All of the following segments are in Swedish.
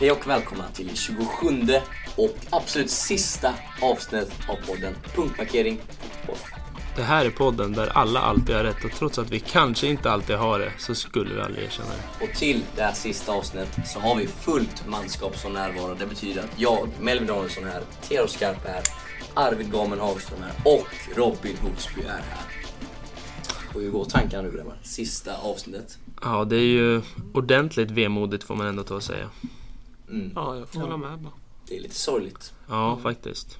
Hej och välkomna till 27 och absolut sista avsnittet av podden Punktmarkering Fotboll. Det här är podden där alla alltid har rätt och trots att vi kanske inte alltid har det så skulle vi aldrig erkänna det. Och till det här sista avsnittet så har vi fullt manskap som närvaro. Det betyder att jag, Melvin Danielsson här, Theo Skarp är här, Arvid Gamen Hagström här och Robin Hultsby är här. Och hur går tankarna nu grabbar? Sista avsnittet. Ja, det är ju ordentligt vemodigt får man ändå ta och säga. Mm. Ja, jag får hålla med bara. Det är lite sorgligt. Ja, faktiskt.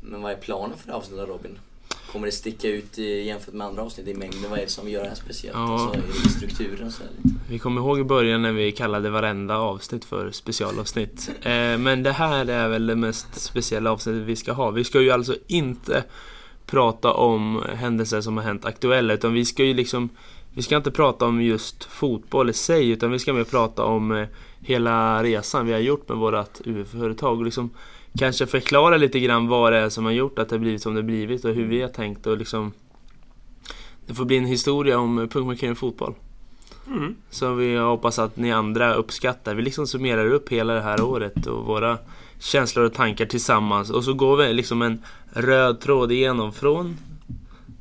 Men vad är planen för det avsnittet Robin? Kommer det sticka ut i, jämfört med andra avsnitt i mängden? Vad är det som gör det här speciellt? Ja. Alltså, är det strukturen så här lite? Vi kommer ihåg i början när vi kallade varenda avsnitt för specialavsnitt. Eh, men det här är väl det mest speciella avsnittet vi ska ha. Vi ska ju alltså inte prata om händelser som har hänt aktuella utan vi ska ju liksom vi ska inte prata om just fotboll i sig utan vi ska mer prata om eh, hela resan vi har gjort med vårt UF-företag och liksom kanske förklara lite grann vad det är som har gjort att det har blivit som det blivit och hur vi har tänkt och liksom Det får bli en historia om punktmarkering fotboll. Mm. Som vi hoppas att ni andra uppskattar. Vi liksom summerar upp hela det här året och våra känslor och tankar tillsammans. Och så går vi liksom en röd tråd igenom från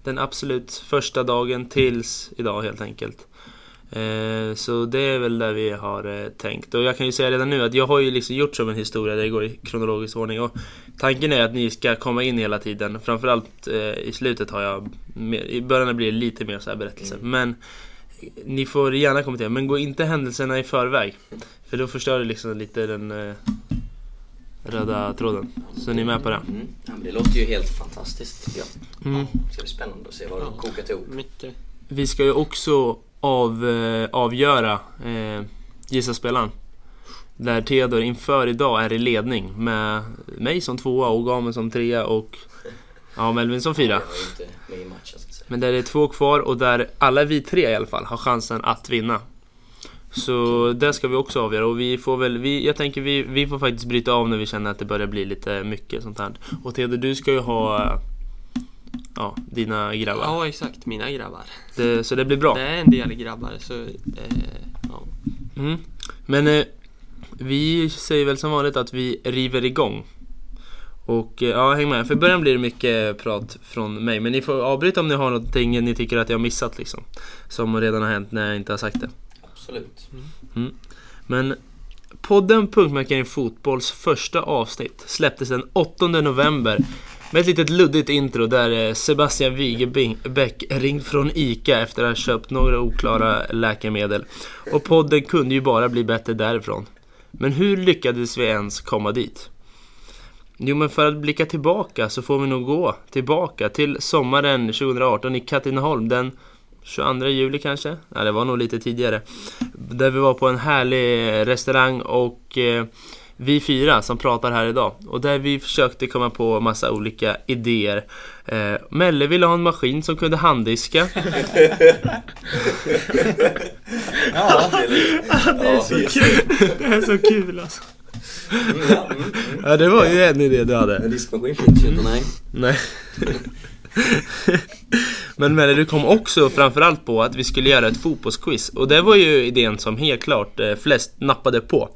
den absolut första dagen tills idag helt enkelt. Eh, så det är väl det vi har eh, tänkt. Och jag kan ju säga redan nu att jag har ju liksom gjort som en historia där det går i kronologisk ordning. Och tanken är att ni ska komma in hela tiden. Framförallt eh, i slutet har jag, mer, i början blir det lite mer så här berättelse. Mm. Men ni får gärna kommentera, men gå inte händelserna i förväg. För då förstör det liksom lite den eh, röda tråden. Så ni är med på det? Mm. Ja, men det låter ju helt fantastiskt jag. Mm. Det ska bli spännande att se vad du Ja. kokat ihop. Mycket. Vi ska ju också av, eh, avgöra eh, Gissa spelaren. Där Theodor inför idag är i ledning med mig som tvåa och Gamen som trea och ja, Melvin som fyra. Matchen. Men där det är två kvar och där alla vi tre i alla fall har chansen att vinna. Så det ska vi också avgöra och vi får väl, vi, jag tänker vi, vi får faktiskt bryta av när vi känner att det börjar bli lite mycket sånt här. Och Theodor du ska ju ha Ja, dina grabbar. Ja, exakt. Mina grabbar. Det, så det blir bra. Det är en del grabbar, så... Eh, ja. Mm. Men eh, vi säger väl som vanligt att vi river igång. Och eh, ja, häng med. För i början blir det mycket prat från mig. Men ni får avbryta om ni har någonting ni tycker att jag har missat liksom. Som redan har hänt när jag inte har sagt det. Absolut. Mm. Men podden Punktmarkering Fotbolls första avsnitt släpptes den 8 november med ett litet luddigt intro där eh, Sebastian Wigebäck ringt från ICA efter att ha köpt några oklara läkemedel. Och podden kunde ju bara bli bättre därifrån. Men hur lyckades vi ens komma dit? Jo men för att blicka tillbaka så får vi nog gå tillbaka till sommaren 2018 i Katrineholm den 22 juli kanske? Nej det var nog lite tidigare. Där vi var på en härlig restaurang och eh, vi fyra som pratar här idag. Och där vi försökte komma på massa olika idéer. Eh, Melle ville ha en maskin som kunde handdiska. Ja, det är så kul! Det är så kul alltså. Mm, ja, mm, mm. Ja det var ju en idé du hade. En diskmaskin finns ju inte, nej. Nej. Men Melle, du kom också framförallt på att vi skulle göra ett fotbollsquiz. Och det var ju idén som helt klart eh, flest nappade på.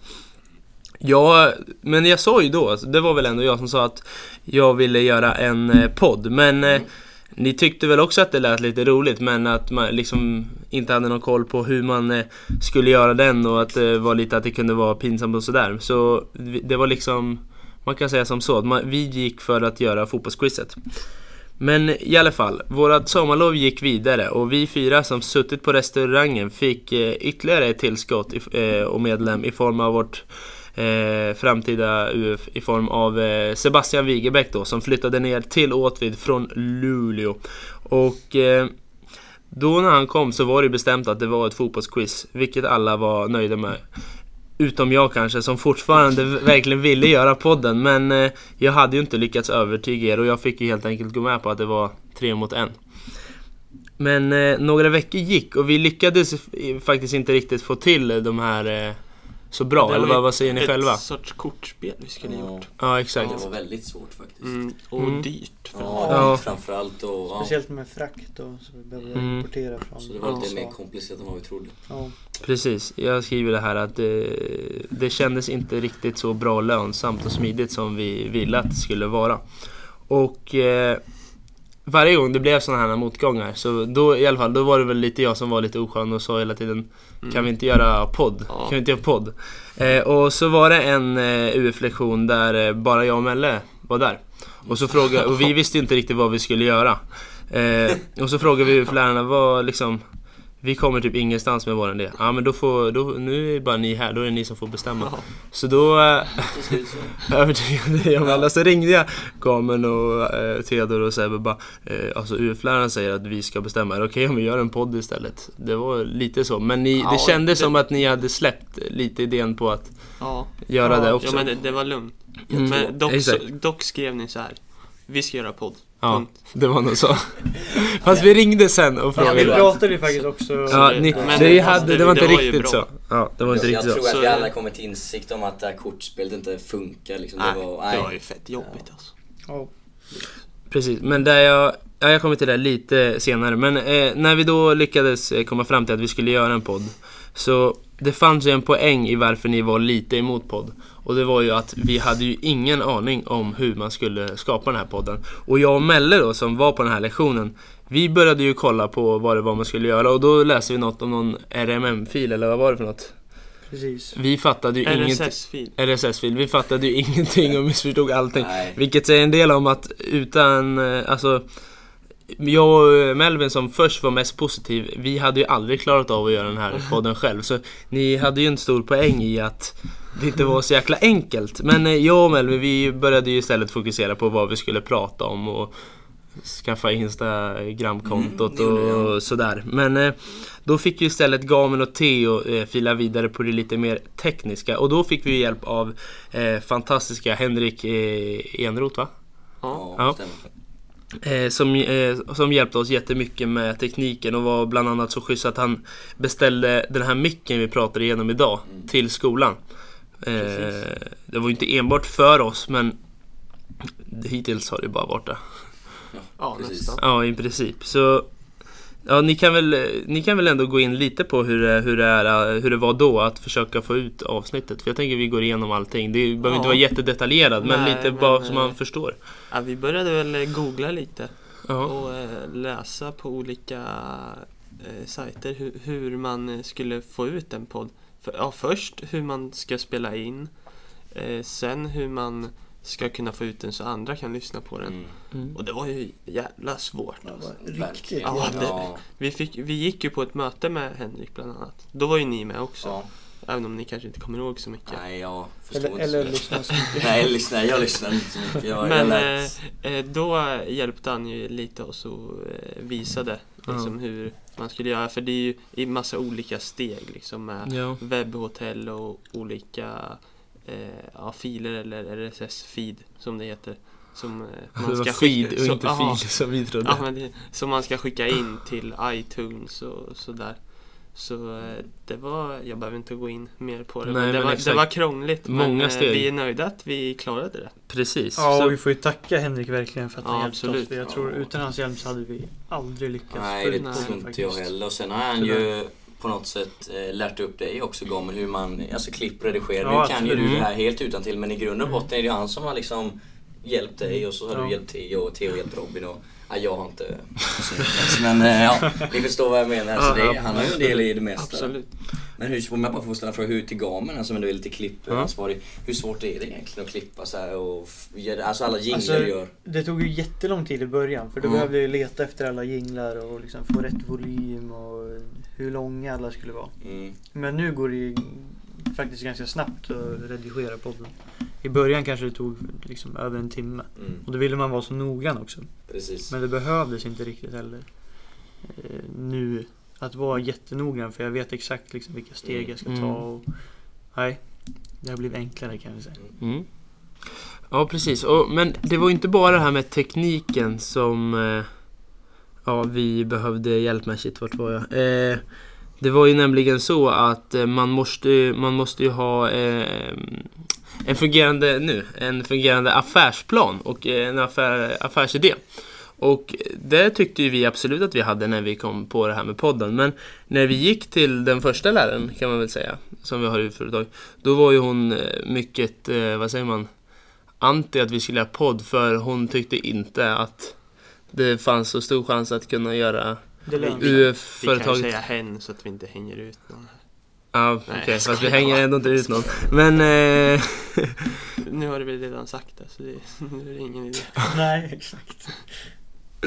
Ja, men jag sa ju då, alltså, det var väl ändå jag som sa att jag ville göra en eh, podd. Men eh, ni tyckte väl också att det lät lite roligt men att man liksom inte hade någon koll på hur man skulle göra den och att det var lite att det kunde vara pinsamt och sådär. Så det var liksom, man kan säga som så, att man, vi gick för att göra fotbollsquizet. Men i alla fall, vårat sommarlov gick vidare och vi fyra som suttit på restaurangen fick eh, ytterligare ett tillskott eh, och medlem i form av vårt eh, framtida UF i form av eh, Sebastian Wigebäck då som flyttade ner till Åtvid från Luleå. Och eh, då när han kom så var det bestämt att det var ett fotbollsquiz, vilket alla var nöjda med. Utom jag kanske, som fortfarande verkligen ville göra podden. Men eh, jag hade ju inte lyckats övertyga er och jag fick ju helt enkelt gå med på att det var tre mot en. Men eh, några veckor gick och vi lyckades faktiskt inte riktigt få till de här eh, så bra. Det Eller vad, vad säger ni ett själva? sorts kortspel vi skulle Ja. gjort. Ja, Det exakt. var väldigt svårt faktiskt. Mm, och Mm. dyrt. Ja, Ja. framförallt och ja. Speciellt med frakt och så vi behövde Mm. importera från Så det var lite mer komplicerat än vad vi trodde. Ja. Precis. Jag skriver det här att det, det kändes inte riktigt så bra lönsamt och smidigt som vi ville att det skulle vara. Och eh, varje gång det blev sådana här motgångar så då i alla fall, då var det väl lite jag som var lite oskön och sa hela tiden Kan vi inte göra podd? Ja. Kan vi inte göra podd? Eh, och så var det en eh, UF-lektion där eh, bara jag och Melle var där. Och så frågade, och vi visste inte riktigt vad vi skulle göra. Eh, och så frågade vi UF-lärarna vad liksom vi kommer typ ingenstans med våran idé. Ja men då får, då, nu är det bara ni här, då är det ni som får bestämma. Ja. Så då eh, övertygade jag Mella. Så ringde jag Gamen och eh, Theodor och Sebbe bara eh, Alltså UF-läraren säger att vi ska bestämma. Är det okej om vi gör en podd istället? Det var lite så. Men ni, det Ja, kändes det- som att ni hade släppt lite idén på att Ja, göra Ja, det ja också. men det, det var lugnt. Mm, Men dock, dock skrev ni så här. Vi ska göra podd. Ja, Punkt. det var nog så. Fast vi ringde sen och Ja, vi frågade. pratade ju faktiskt också Ja, det- ni, men det, det- hade, det var det inte var ju riktigt så. Ja, det var inte Jag riktigt tror så. att vi alla kommit till insikt om att det här kortspelet inte funkar liksom. Nej, Det var, det nej. var ju fett jobbigt alltså. Ja. Precis, men där jag, ja, jag kommer till det lite senare. Men eh, när vi då lyckades eh, komma fram till att vi skulle göra en podd. Så det fanns ju en poäng i varför ni var lite emot podd. Och det var ju att vi hade ju ingen aning om hur man skulle skapa den här podden. Och jag och Melle då som var på den här lektionen. Vi började ju kolla på vad det var man skulle göra och då läste vi något om någon RMM-fil eller vad var det för något? Precis. Vi fattade ju. RSS-fil. RSS-fil. Vi fattade ju ingenting och missförstod allting. Nej. Vilket säger en del om att utan, eh, alltså jag och Melvin som först var mest positiv, vi hade ju aldrig klarat av att göra den här podden själv. Så ni hade ju en stor poäng i att det inte var så jäkla enkelt. Men eh, jag och Melvin, vi började ju istället fokusera på vad vi skulle prata om och skaffa Instagramkontot Mm, och sådär. Men eh, då fick ju istället Gamen och Theo eh, fila vidare på det lite mer tekniska och då fick vi hjälp av eh, fantastiska Henrik eh, Enroth va? Ja. Ja. Eh, som, eh, som hjälpte oss jättemycket med tekniken och var bland annat så schysst att han beställde den här micken vi pratar igenom idag Mm. till skolan. Eh, det var ju inte enbart för oss men hittills har det bara varit det. Ja, Precis. nästan. Ja, i princip. Så ja, ni, kan väl, ni kan väl ändå gå in lite på hur det, hur, det är, hur det var då att försöka få ut avsnittet. För jag tänker vi går igenom allting. Det behöver Ja. inte vara jättedetaljerat men Nej, lite bara så man eh, förstår. Ja, vi började väl eh, googla lite Ja. och eh, läsa på olika eh, sajter hur, hur man eh, skulle få ut en podd. För, ja, först hur man ska spela in, eh, sen hur man ska kunna få ut den så andra kan lyssna på den. Mm. Mm. Och det var ju jävla svårt Det alltså. riktigt Ja, det- vi, fick, vi gick ju på ett möte med Henrik bland annat. Då var ju ni med också. ja. Även om ni kanske inte kommer ihåg så mycket. Nej, jag förstår Eller, inte eller så lyssna så mycket. Nej, jag lyssnar, jag lyssnar inte så mycket. Jag, Men jag eh, eh, då hjälpte han ju lite oss och eh, visade liksom, hur man skulle göra. För det är ju i massa olika steg liksom med Ja. webbhotell och olika ja, filer eller RSS-feed som det heter. Som eh, man ska feed skicka- och inte aha. feed som vi trodde. Ja, men det, som man ska skicka in till iTunes och sådär. Så eh, det var, jag behöver inte gå in mer på det. Nej, men det, men var, det var krångligt. Många men eh, steg. vi är nöjda att vi klarade det. Precis. Ja, Så- och vi får ju tacka Henrik verkligen för att han Ja, hjälpte absolut. oss. För jag tror Ja. utan hans hjälp så hade vi aldrig lyckats Nej, få det tror inte jag faktiskt. heller. Och sen har han ju på något sätt eh, lärt upp dig också Gamen hur man alltså, klipper och redigerar. Ja, nu kan ju du det här helt utan till men i grund och botten är det ju han som har liksom hjälpt dig och så har Ja. du hjälpt Theo och Theo hjälpt Robin och ja, jag har inte. Men eh, ja, ni förstår vad jag menar. Så det, han har ju en del i det mesta. Absolut. Men hur, om jag bara får ställa en fråga, hur till Gamen, alltså men du är lite klippansvarig. Hur svårt är det egentligen att klippa så här och alltså alla jinglar Alltså, du gör? Det tog ju jättelång tid i början för då Mm. behövde jag leta efter alla jinglar och liksom få rätt volym och hur långa alla skulle vara. Mm. Men nu går det ju faktiskt ganska snabbt att redigera podden. I början kanske det tog liksom över en timme. Mm. Och då ville man vara så noggrann också. Precis. Men det behövdes inte riktigt heller eh, nu att vara jättenoggrann för jag vet exakt liksom vilka steg jag ska Mm. ta. Och, nej, det har blivit enklare kan vi säga. Mm. Ja, precis. Och, men det var inte bara det här med tekniken som eh, ja, vi behövde hjälp med. Shit, vart var jag? Eh, Det var ju nämligen så att eh, man måste, man måste ju ha eh, en fungerande, nu, en fungerande affärsplan och en affär, affärsidé. Och det tyckte ju vi absolut att vi hade när vi kom på det här med podden. Men när vi gick till den första läraren kan man väl säga, som vi har i företag. Då var ju hon eh, mycket, eh, vad säger man, anti att vi skulle ha podd. För hon tyckte inte att det fanns så stor chans att kunna göra sig. Vi kan ju UF-företaget. säga hen så att vi inte hänger ut någon. Ja, okej, Nej, jag fast vi hänger ändå inte ut någon. Men, eh, Nu har du väl redan sagt det så det, nu är det ingen idé. Nej, exakt.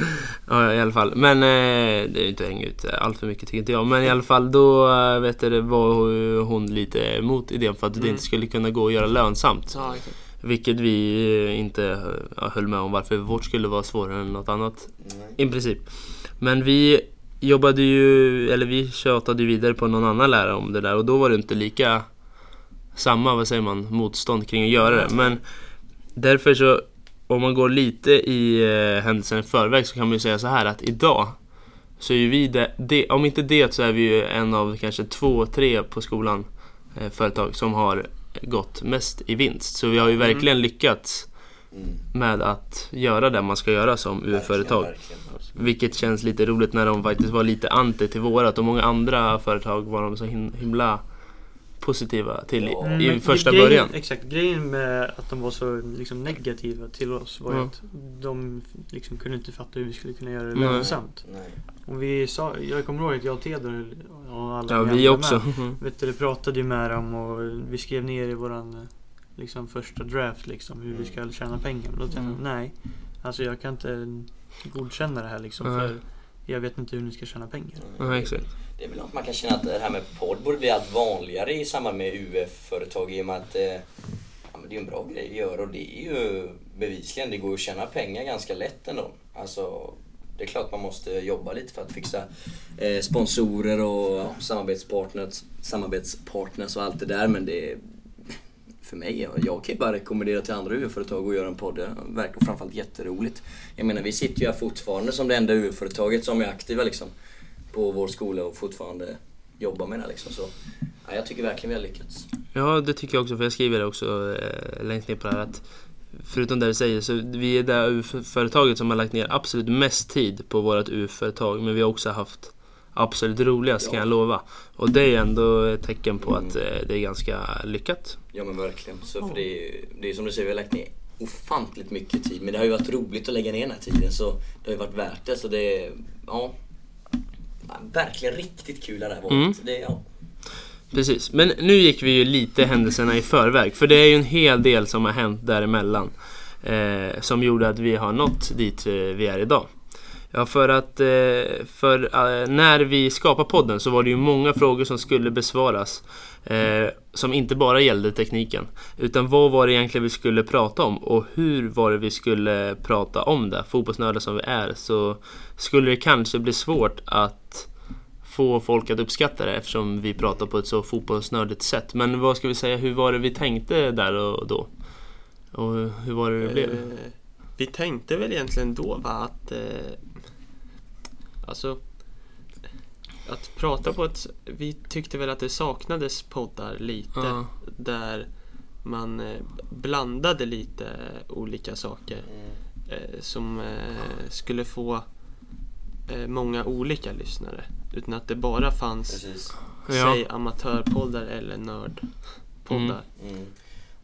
ja i alla fall. Men eh, det är ju inte att hänga ut allt för mycket tycker inte jag. Men i alla fall då eh, vet du, det, var hon lite emot idén för att det Mm. inte skulle kunna gå att göra lönsamt. Ja, exakt. Vilket vi eh, inte höll med om varför vårt skulle vara svårare än något annat. Nej. I princip. Men vi jobbade ju, eller vi tjatade vidare på någon annan lärare om det där och då var det inte lika samma, vad säger man, motstånd kring att göra det. Men därför så, om man går lite i eh, händelsen i förväg så kan man ju säga så här att idag så är ju vi det, det, om inte det så är vi ju en av kanske två, tre på skolan eh, företag som har gått mest i vinst. Så vi har ju verkligen lyckats Mm. med att göra det man ska göra som UF-företag. Verkligen. Vilket känns lite roligt när de faktiskt var lite anti till vårat och många andra företag var de så him- himla positiva till i, Ja. Mm, i men första grejen, början. Exakt, grejen med att de var så liksom, negativa till oss var Mm. att de liksom, kunde inte fatta hur vi skulle kunna göra det lönsamt. Nej. Och vi sa, jag kommer ihåg att jag och Teodor och alla Ja, vi också. Med, vet du, pratade ju med dem och vi skrev ner i våran liksom, första draft liksom, hur vi ska tjäna pengar. Men då tänkte jag, nej, alltså jag kan inte godkänna det här liksom, för jag vet inte hur ni ska tjäna pengar. Ja, exakt. Det är väl något man kan känna att det här med podd borde bli allt vanligare i samband med UF-företag i och med att eh, ja, men det är en bra grej att göra och det är ju bevisligen, det går att tjäna pengar ganska lätt ändå. Alltså, det är klart man måste jobba lite för att fixa eh, sponsorer och ja, samarbetspartners, samarbetspartners och allt det där men det för mig, jag, kan ju bara rekommendera till andra UF-företag att göra en podd. Det verkar framförallt jätteroligt. Jag menar vi sitter ju här fortfarande som det enda UF-företaget som är aktiva liksom på vår skola och fortfarande jobbar med det här, liksom. Så ja, jag tycker verkligen vi har lyckats. Ja, det tycker jag också, för jag skriver det också eh, längst ner på det här att Förutom det du säger, så vi är det UF-företaget som har lagt ner absolut mest tid på vårt UF-företag, men vi har också haft absolut roligast kan Ja. jag lova. Och det är ändå ett tecken på Mm. att eh, det är ganska lyckat. Ja men verkligen. Så för det, är, ju- det är som du säger, vi har lagt ner ofantligt mycket tid. Men det har ju varit roligt att lägga ner den här tiden så det har ju varit värt det. Så det är, ja. Verkligen riktigt kul det här varit. Mm. Det, ja. Precis, men nu gick vi ju lite händelserna i förväg. För det är ju en hel del som har hänt däremellan. Eh, som gjorde att vi har nått dit eh, vi är idag. Ja, för att eh, för, eh, när vi skapade podden så var det ju många frågor som skulle besvaras. Eh, som inte bara gällde tekniken. Utan vad var det egentligen vi skulle prata om och hur var det vi skulle prata om det? Fotbollsnördar som vi är så skulle det kanske bli svårt att få folk att uppskatta det eftersom vi pratar på ett så fotbollsnördigt sätt. Men vad ska vi säga, hur var det vi tänkte där och då? Och hur var det det blev? Vi tänkte väl egentligen då va, att eh, Alltså Att prata på ett Vi tyckte väl att det saknades poddar lite Ja. Där man eh, blandade lite olika saker eh, Som eh, skulle få eh, många olika lyssnare Utan att det bara fanns Precis. Ja. Säg amatörpoddar eller nördpoddar Mm.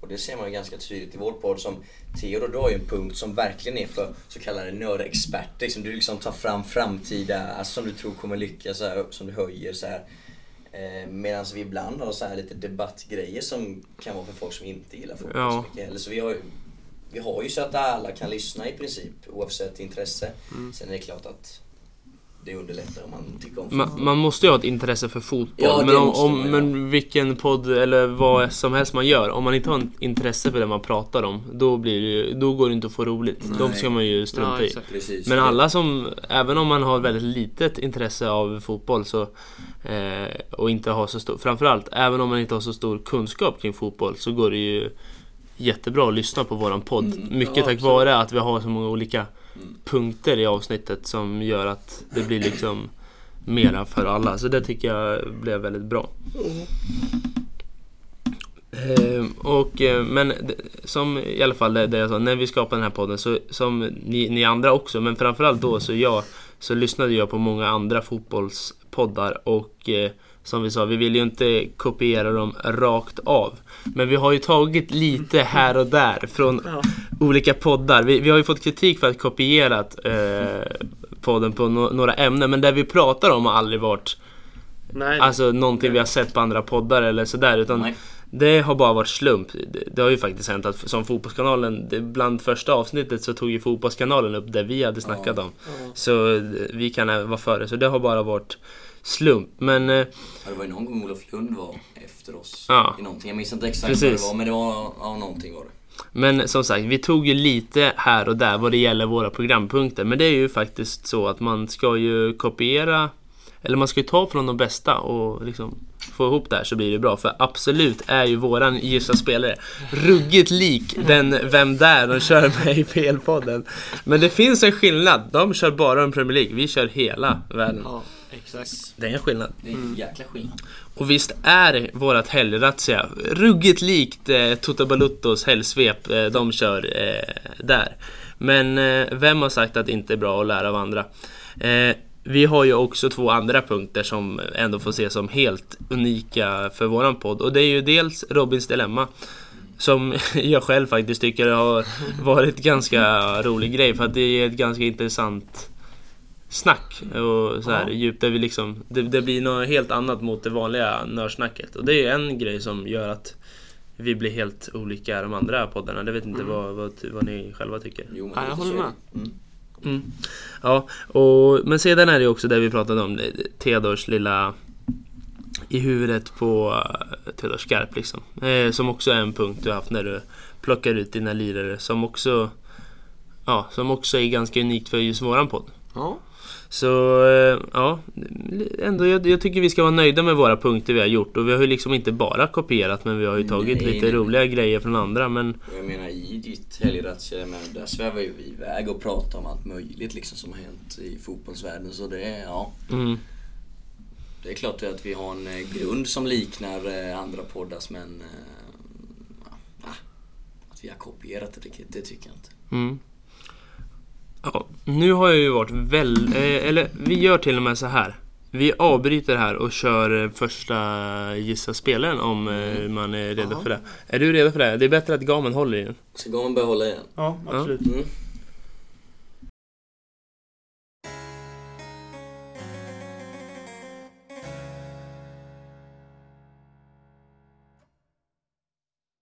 Och det ser man ju ganska tydligt i vår podd som Theodor, du har ju en punkt som verkligen är för så kallade nördexperter. Liksom, du liksom tar fram framtida, alltså, som du tror kommer lyckas, så här, som du höjer så här. Eh, Medan vi ibland har så här lite debattgrejer som kan vara för folk som inte gillar fotboll Ja. så mycket. Så vi har, ju, vi har ju så att alla kan lyssna i princip oavsett intresse. Mm. Sen är det klart att det underlättar om man tycker om Man, man måste ju ha ett intresse för fotboll. Ja, men, om, om, man, ja. men vilken podd eller vad som helst man gör. Om man inte har ett intresse för det man pratar om. Då, blir det, ju- då går det inte att få roligt. Nej. De ska man ju strunta Ja, i. Precis. Men alla som, även om man har väldigt litet intresse av fotboll så eh, och inte har så stor, framförallt även om man inte har så stor kunskap kring fotboll så går det ju jättebra att lyssna på våran podd. Mm, Mycket ja, tack absolut. vare att vi har så många olika Mm. punkter i avsnittet som gör att det blir liksom mera för alla. Så det tycker jag blev väldigt bra. Eh, och, eh, men som i alla fall det, det jag sa, när vi skapade den här podden så som ni, ni andra också, men framförallt då så jag så lyssnade jag på många andra fotbollspoddar och eh, som vi sa, vi vill ju inte kopiera dem rakt av. Men vi har ju tagit lite här och där från Ja. olika poddar. Vi, vi har ju fått kritik för att kopierat eh, podden på no- några ämnen, men det vi pratar om har aldrig varit Nej, Alltså någonting vi har sett på andra poddar eller sådär utan Nej. det har bara varit slump. Det, det har ju faktiskt hänt att som Fotbollskanalen, det, bland första avsnittet så tog ju Fotbollskanalen upp det vi hade snackat om. Ja. Så eh, vi kan vara före, så det har bara varit slump. Men eh, Ja, det var ju någon gång Olof Lund var efter oss Ja. i någonting. Jag minns inte exakt Precis. vad det var men det var, ja någonting var det. Men som sagt, vi tog ju lite här och där vad det gäller våra programpunkter. Men det är ju faktiskt så att man ska ju kopiera, eller man ska ju ta från de bästa och liksom få ihop det här så blir det bra. För absolut är ju våran gissa spelare ruggigt lik den Vem Där de kör med i PL-podden. Men det finns en skillnad. De kör bara en Premier League, vi kör hela världen. Exakt. Det är en skillnad. Det är en jäkla skillnad. Och visst är vårat helgrazzia ruggigt likt eh, Toto Baluttos helgsvep eh, de kör eh, där. Men eh, vem har sagt att det inte är bra att lära av andra? Eh, vi har ju också två andra punkter som ändå får ses som helt unika för våran podd. Och det är ju dels Robins Dilemma. Som jag själv faktiskt tycker har varit ganska rolig grej för att det är ett ganska intressant snack och så här Ja. djupt där vi liksom det, det blir något helt annat mot det vanliga nördsnacket och det är en grej som gör att vi blir helt olika de andra poddarna. Det vet inte Mm. vad, vad, vad ni själva tycker. Jo, men Ja, jag håller med. Mm. Mm. Ja, och, men sedan är det ju också det vi pratade om, det- Theodors lilla i huvudet på uh, Theodor Skarp liksom. Eh, som också är en punkt du har haft när du plockar ut dina lirare som också Ja, som också är ganska unikt för just våran podd. Ja, Så eh, ja, ändå jag, jag tycker vi ska vara nöjda med våra punkter vi har gjort och vi har ju liksom inte bara kopierat men vi har ju tagit Nej, lite nej, roliga grejer från andra men Och jag menar i ditt helgrazzia, men där svävar ju vi iväg och pratar om allt möjligt liksom som har hänt i fotbollsvärlden. Så det är, ja. mm, Det är klart att vi har en eh, grund som liknar eh, andra poddars men... ja, Att vi har kopierat det, det, det tycker jag inte. Mm. Ja, nu har jag ju varit väl... Eh, eller vi gör till och med så här. Vi avbryter här och kör eh, första gissa spelaren om eh, man är redo Ja. för det. Är du redo för det? Det är bättre att gamen håller i den. Ska gamen börja hålla igen? Ja, absolut. Mm.